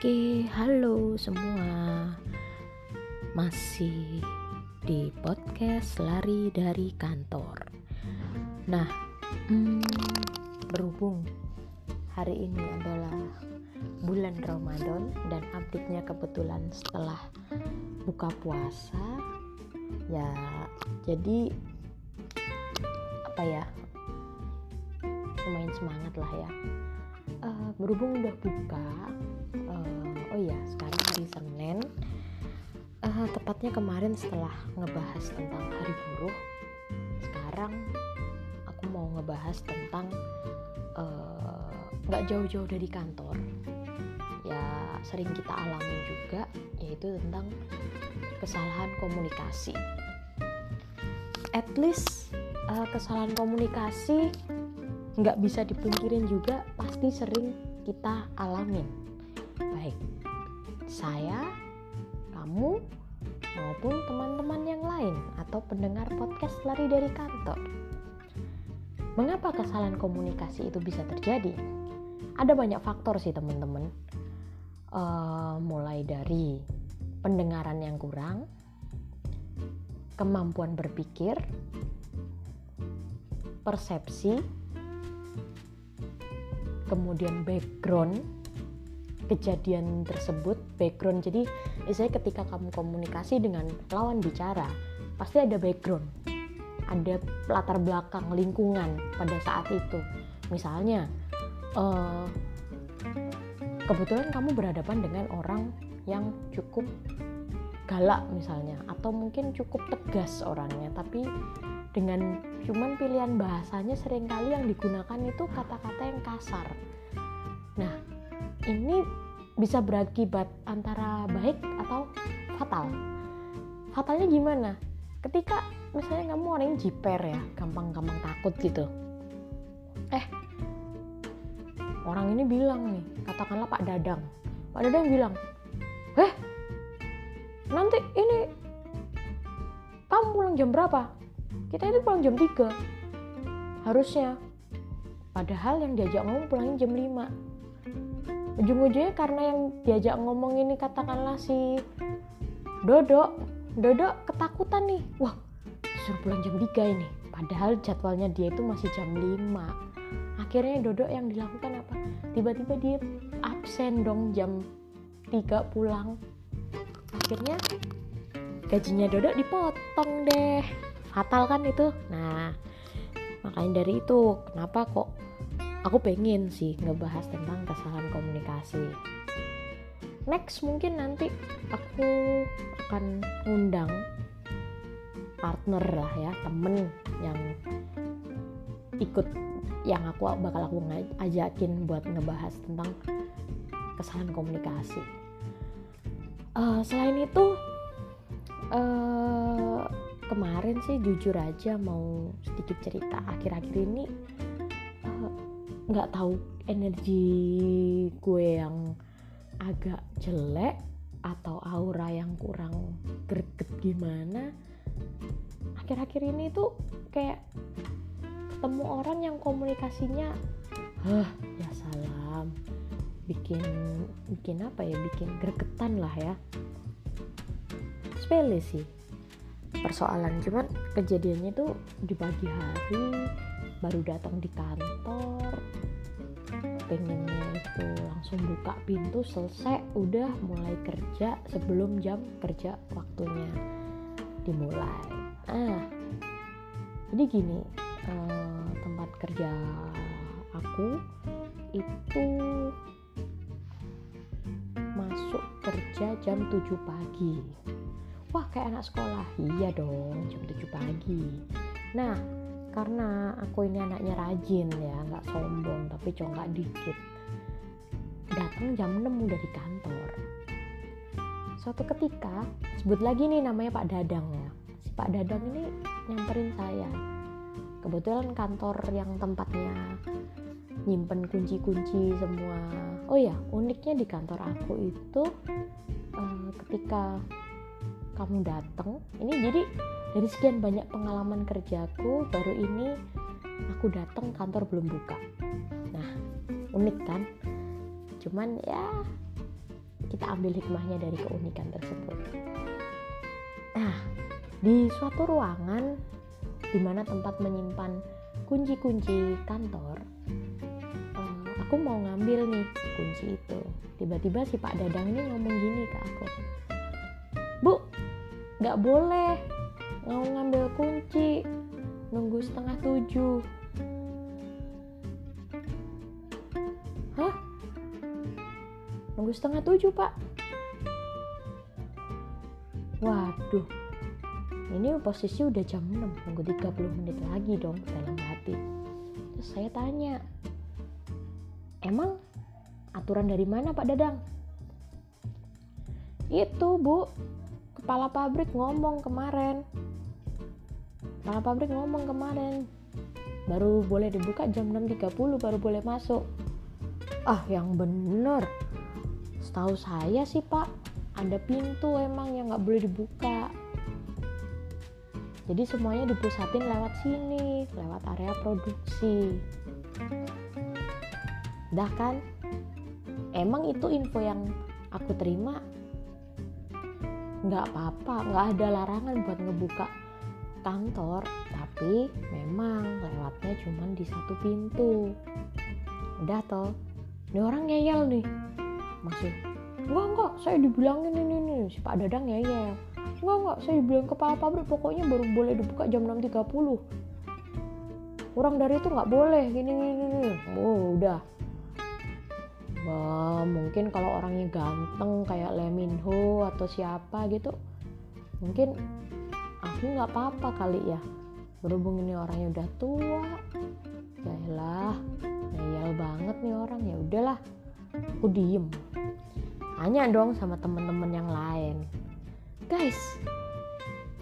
Oke, halo semua. Masih di podcast Lari dari Kantor. Nah, hmm, berhubung hari ini adalah bulan Ramadan dan update-nya kebetulan setelah buka puasa, ya jadi apa ya lumayan semangat lah ya uh, berhubung udah buka uh, oh iya sekarang hari Senin. Uh, tepatnya kemarin setelah ngebahas tentang hari buruh sekarang aku mau ngebahas tentang nggak uh, jauh-jauh dari kantor. Ya sering kita alami juga yaitu tentang kesalahan komunikasi. At least uh, kesalahan komunikasi nggak bisa dipungkirin juga pasti sering kita alamin. Baik saya kamu maupun teman-teman yang lain atau pendengar podcast lari dari kantor. Mengapa kesalahan komunikasi itu bisa terjadi? Ada banyak faktor sih teman-teman. Uh, mulai dari pendengaran yang kurang kemampuan berpikir persepsi kemudian background kejadian tersebut background. Jadi misalnya ketika kamu komunikasi dengan lawan bicara pasti ada background. Ada latar belakang lingkungan pada saat itu. Misalnya uh, kebetulan kamu berhadapan dengan orang yang cukup galak misalnya atau mungkin cukup tegas orangnya tapi dengan cuman pilihan bahasanya sering kali yang digunakan itu kata-kata yang kasar. Nah ini bisa berakibat antara baik atau fatal. Fatalnya gimana? Ketika misalnya kamu orang yang jiper ya gampang-gampang takut gitu. Eh orang ini bilang nih katakanlah Pak Dadang. Pak Dadang bilang eh nanti ini kamu pulang jam berapa kita itu pulang jam 3 harusnya. Padahal yang diajak ngomong pulangnya jam 5 ujung-ujungnya karena yang diajak ngomong ini katakanlah si Dodo Dodo ketakutan nih. Wah disuruh pulang jam 3 ini. Padahal jadwalnya dia itu masih jam 5 akhirnya Dodo yang dilakukan apa? Tiba-tiba dia absen dong jam 3 pulang. Akhirnya gajinya Dodo dipotong deh fatal kan itu? Nah makanya dari itu kenapa kok aku pengen sih ngebahas tentang kesalahan komunikasi. Next mungkin nanti aku akan undang partner lah ya temen yang ikut yang aku bakal aku ajakin buat ngebahas tentang kesalahan komunikasi. Uh, selain itu uh, kemarin sih jujur aja mau sedikit cerita. Akhir-akhir ini eh, nggak uh, tahu energi gue yang agak jelek atau aura yang kurang greget gimana. Akhir-akhir ini tuh kayak ketemu orang yang komunikasinya hah ya salam. Bikin bikin apa ya? Bikin gregetan lah ya. Sepele sih persoalan. Cuman kejadiannya tuh di pagi hari baru datang di kantor. Pengennya itu langsung buka pintu selesai udah mulai kerja sebelum jam kerja waktunya dimulai. Ah jadi gini eh, tempat kerja aku itu masuk kerja jam 7 pagi wah kayak anak sekolah. Iya dong jam 7 pagi. Nah karena aku ini anaknya rajin ya nggak sombong tapi congkak dikit datang jam 6 udah di kantor. Suatu ketika sebut lagi nih namanya Pak Dadang ya. Si Pak Dadang ini nyamperin saya. Kebetulan kantor yang tempatnya nyimpen kunci-kunci semua. Oh ya uniknya di kantor aku itu uh, ketika kamu datang ini jadi dari sekian banyak pengalaman kerjaku baru ini aku datang kantor belum buka. Nah unik kan? Cuman ya kita ambil hikmahnya dari keunikan tersebut. Nah di suatu ruangan di mana tempat menyimpan kunci-kunci kantor uh, aku mau ngambil nih kunci itu. Tiba-tiba si Pak Dadang ini ngomong gini ke aku. Bu nggak boleh. Mau ngambil kunci nunggu setengah tujuh. Hah? Nunggu setengah tujuh pak? Waduh. Ini posisi udah jam 6 nunggu 30 menit lagi dong dalam hati. Terus saya tanya emang aturan dari mana Pak Dadang? Itu bu kepala pabrik ngomong kemarin. Kepala pabrik ngomong kemarin baru boleh dibuka jam 6.30 baru boleh masuk. Ah yang bener. Setahu saya sih pak ada pintu emang yang nggak boleh dibuka. Jadi semuanya dipusatin lewat sini lewat area produksi. Dah kan? Emang itu info yang aku terima nggak apa-apa nggak ada larangan buat ngebuka kantor tapi memang lewatnya cuma di satu pintu. Udah toh ini orang ngeyel nih. Masih enggak enggak saya dibilangin ini nih si Pak Dadang ngeyel. Enggak enggak saya bilang kepala pabrik pokoknya baru boleh dibuka jam 6.30 kurang dari itu nggak boleh gini gini gini oh udah Wah, mungkin kalau orangnya ganteng kayak Leminho atau siapa gitu mungkin aku nggak apa-apa kali ya. Berhubung ini orangnya udah tua. Lah ngeyel banget nih orang. Ya udahlah aku diem. Tanya dong sama temen-temen yang lain. Guys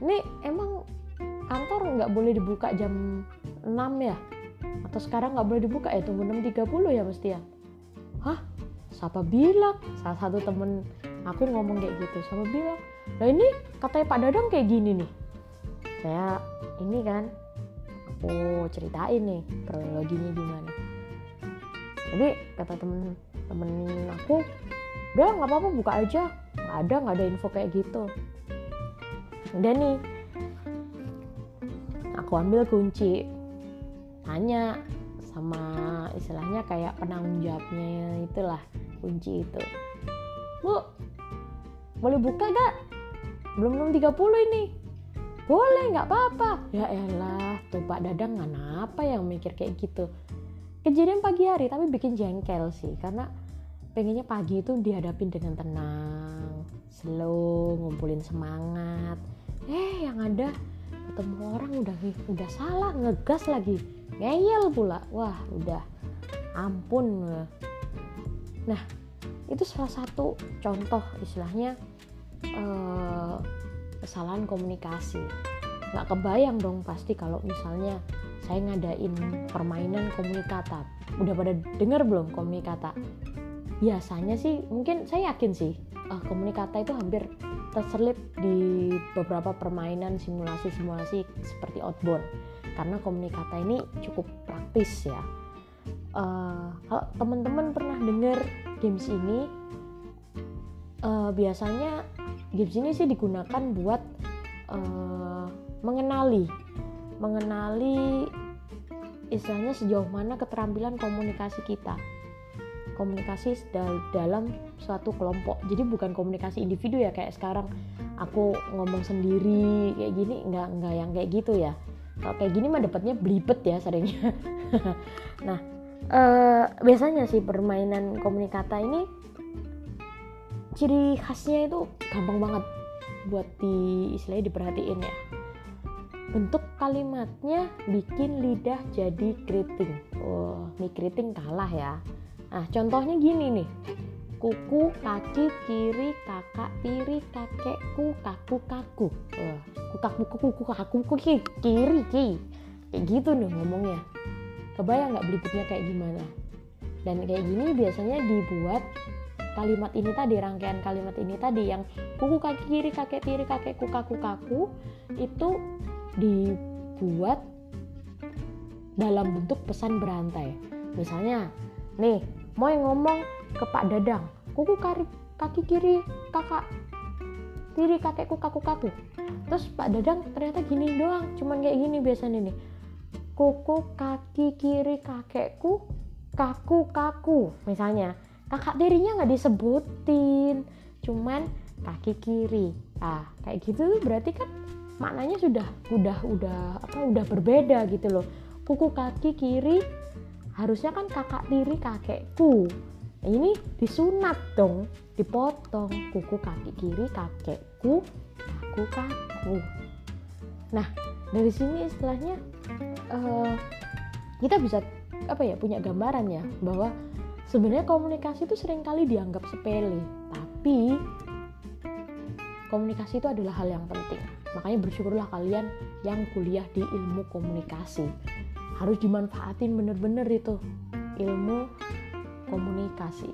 ini emang kantor nggak boleh dibuka jam 6 ya? Atau sekarang nggak boleh dibuka ya? Tunggu 6.30 ya mesti ya? Hah siapa bilang? Salah satu temen aku ngomong kayak gitu. Siapa bilang? Nah ini katanya Pak Dadang kayak gini nih. Saya ini kan aku ceritain nih kronologinya gimana. Jadi kata temen temen aku udah nggak apa-apa buka aja. Nggak ada nggak ada info kayak gitu. Udah nih aku ambil kunci. Tanya sama istilahnya kayak penanggung jawabnya itulah kunci itu. Bu boleh buka gak? Belum 6.30 ini. Boleh nggak apa-apa. Ya elah tuh Pak Dadang apa yang mikir kayak gitu? Kejadian pagi hari tapi bikin jengkel sih karena pengennya pagi itu dihadapin dengan tenang slow ngumpulin semangat. Eh yang ada ketemu orang udah udah salah ngegas lagi. Ngeyel pula. Wah udah. Ampun nah itu salah satu contoh istilahnya eh, kesalahan komunikasi. Nggak kebayang dong pasti kalau misalnya saya ngadain permainan komunikata. Udah pada denger belum komunikata? Biasanya sih mungkin saya yakin sih uh, komunikata itu hampir terselip di beberapa permainan simulasi-simulasi seperti outbound. Karena komunikata ini cukup praktis ya uh, kalau teman-teman pernah dengar games ini uh, biasanya games ini sih digunakan buat uh, mengenali mengenali istilahnya sejauh mana keterampilan komunikasi kita. Komunikasi dalam suatu kelompok. Jadi bukan komunikasi individu ya kayak sekarang aku ngomong sendiri kayak gini nggak nggak yang kayak gitu ya. Kalau kayak gini mah dapatnya belibet ya seringnya. Nah eh, biasanya sih permainan komunikata ini ciri khasnya itu gampang banget buat di istilahnya diperhatiin ya bentuk kalimatnya bikin lidah jadi keriting oh nih keriting kalah ya Nah, contohnya gini nih. Kuku, kaki, kiri, kakak, tiri, kakekku, kaku, kaku. Wah, kukaku, kuku, kuku, kaku, kuki, kiri, ki. Kayak gitu nih ngomongnya. Kebayang nggak belibetnya kayak gimana? Dan kayak gini biasanya dibuat kalimat ini tadi rangkaian kalimat ini tadi yang kuku kaki kiri kakek tiri kakekku kaku kaku itu dibuat dalam bentuk pesan berantai. Misalnya nih mau ngomong ke Pak Dadang kuku kari kaki kiri kakak kiri kakekku kaku kaku terus Pak Dadang ternyata gini doang cuman kayak gini biasanya nih kuku kaki kiri kakekku kaku kaku misalnya. Kakak tirinya nggak disebutin cuman kaki kiri. Ah kayak gitu berarti kan maknanya sudah udah udah apa udah berbeda gitu loh. Kuku kaki kiri harusnya kan kakak tiri kakekku. Nah, ini disunat dong dipotong. Kuku kaki kiri kakekku kaku kaku. Nah dari sini istilahnya uh, kita bisa apa ya punya gambaran ya bahwa sebenarnya komunikasi itu sering kali dianggap sepele tapi komunikasi itu adalah hal yang penting. Makanya bersyukurlah kalian yang kuliah di ilmu komunikasi. Harus dimanfaatin bener-bener itu ilmu komunikasi.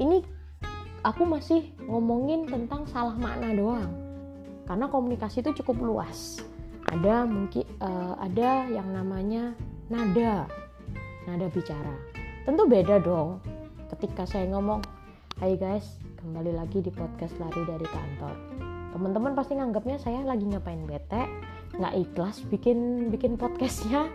Ini aku masih ngomongin tentang salah makna doang karena komunikasi itu cukup luas ada mungkin uh, ada yang namanya nada nada bicara tentu beda dong ketika saya ngomong Hai guys kembali lagi di podcast lari dari kantor teman-teman pasti nganggapnya saya lagi ngapain bete nggak ikhlas bikin bikin podcastnya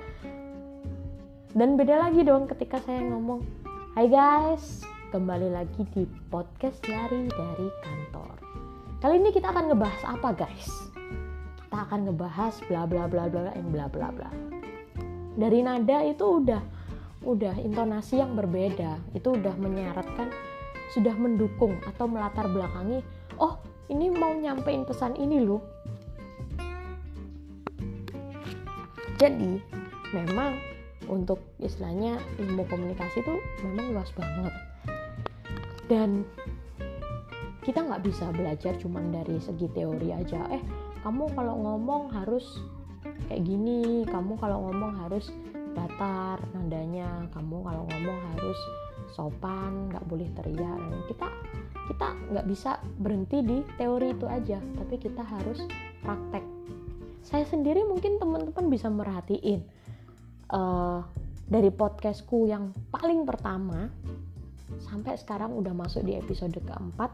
dan beda lagi dong ketika saya ngomong Hai guys kembali lagi di podcast lari dari kantor. Kali ini kita akan ngebahas apa guys? Akan ngebahas bla bla bla bla yang bla bla bla. Dari nada itu udah udah intonasi yang berbeda, itu udah menyaratkan sudah mendukung atau melatar belakangi, oh ini mau nyampein pesan ini loh. Jadi memang untuk istilahnya ilmu komunikasi itu memang luas banget dan kita nggak bisa belajar cuman dari segi teori aja. Eh kamu kalau ngomong harus kayak gini kamu kalau ngomong harus datar nadanya kamu kalau ngomong harus sopan nggak boleh teriak. Kita kita nggak bisa berhenti di teori itu aja tapi kita harus praktek. Saya sendiri mungkin teman-teman bisa merhatiin uh, dari podcastku yang paling pertama sampai sekarang udah masuk di episode keempat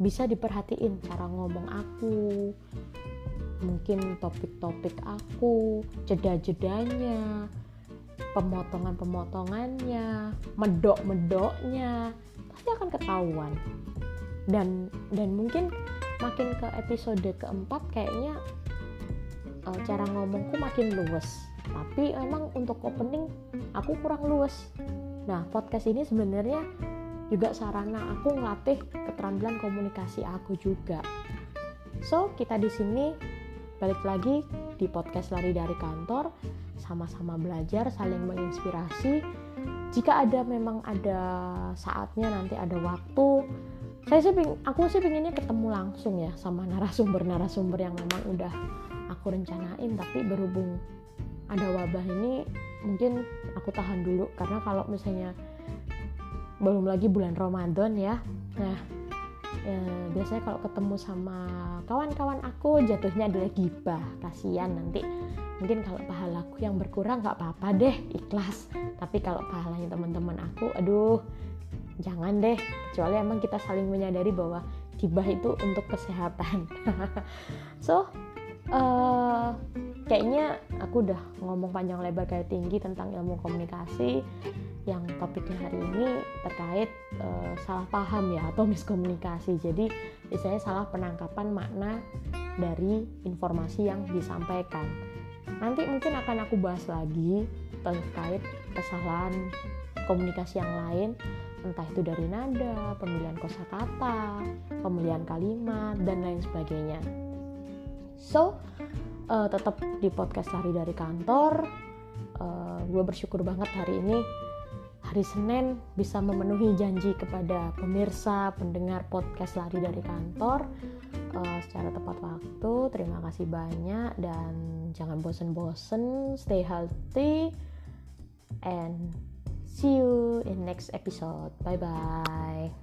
bisa diperhatiin cara ngomong aku mungkin topik-topik aku jeda-jedanya pemotongan-pemotongannya medok-medoknya pasti akan ketahuan. Dan dan mungkin makin ke episode keempat kayaknya uh, cara ngomongku makin luwes. Tapi emang untuk opening aku kurang luwes nah podcast ini sebenarnya juga sarana aku ngelatih keterampilan komunikasi aku juga. So, kita di sini balik lagi di podcast lari dari kantor, sama-sama belajar, saling menginspirasi. Jika ada memang ada saatnya nanti ada waktu, saya sih ping, aku sih pinginnya ketemu langsung ya sama narasumber-narasumber yang memang udah aku rencanain, tapi berhubung ada wabah ini mungkin aku tahan dulu karena kalau misalnya belum lagi bulan Ramadan ya. Nah ya, biasanya kalau ketemu sama kawan-kawan aku jatuhnya adalah gibah. Kasihan nanti. Mungkin kalau pahalaku yang berkurang nggak apa-apa deh ikhlas. Tapi kalau pahalanya teman-teman aku aduh jangan deh. Kecuali emang kita saling menyadari bahwa gibah itu untuk kesehatan. So uh, kayaknya aku udah ngomong panjang lebar kayak tinggi tentang ilmu komunikasi yang topiknya hari ini terkait uh, salah paham ya atau miskomunikasi. Jadi misalnya salah penangkapan makna dari informasi yang disampaikan. Nanti mungkin akan aku bahas lagi terkait kesalahan komunikasi yang lain, entah itu dari nada, pemilihan kosakata, pemilihan kalimat dan lain sebagainya. So, uh, tetap di podcast lari dari kantor. Uh, gue bersyukur banget hari ini hari Senin bisa memenuhi janji kepada pemirsa pendengar podcast lari dari kantor uh, secara tepat waktu. Terima kasih banyak dan jangan bosen-bosen, stay healthy and see you in next episode. Bye bye.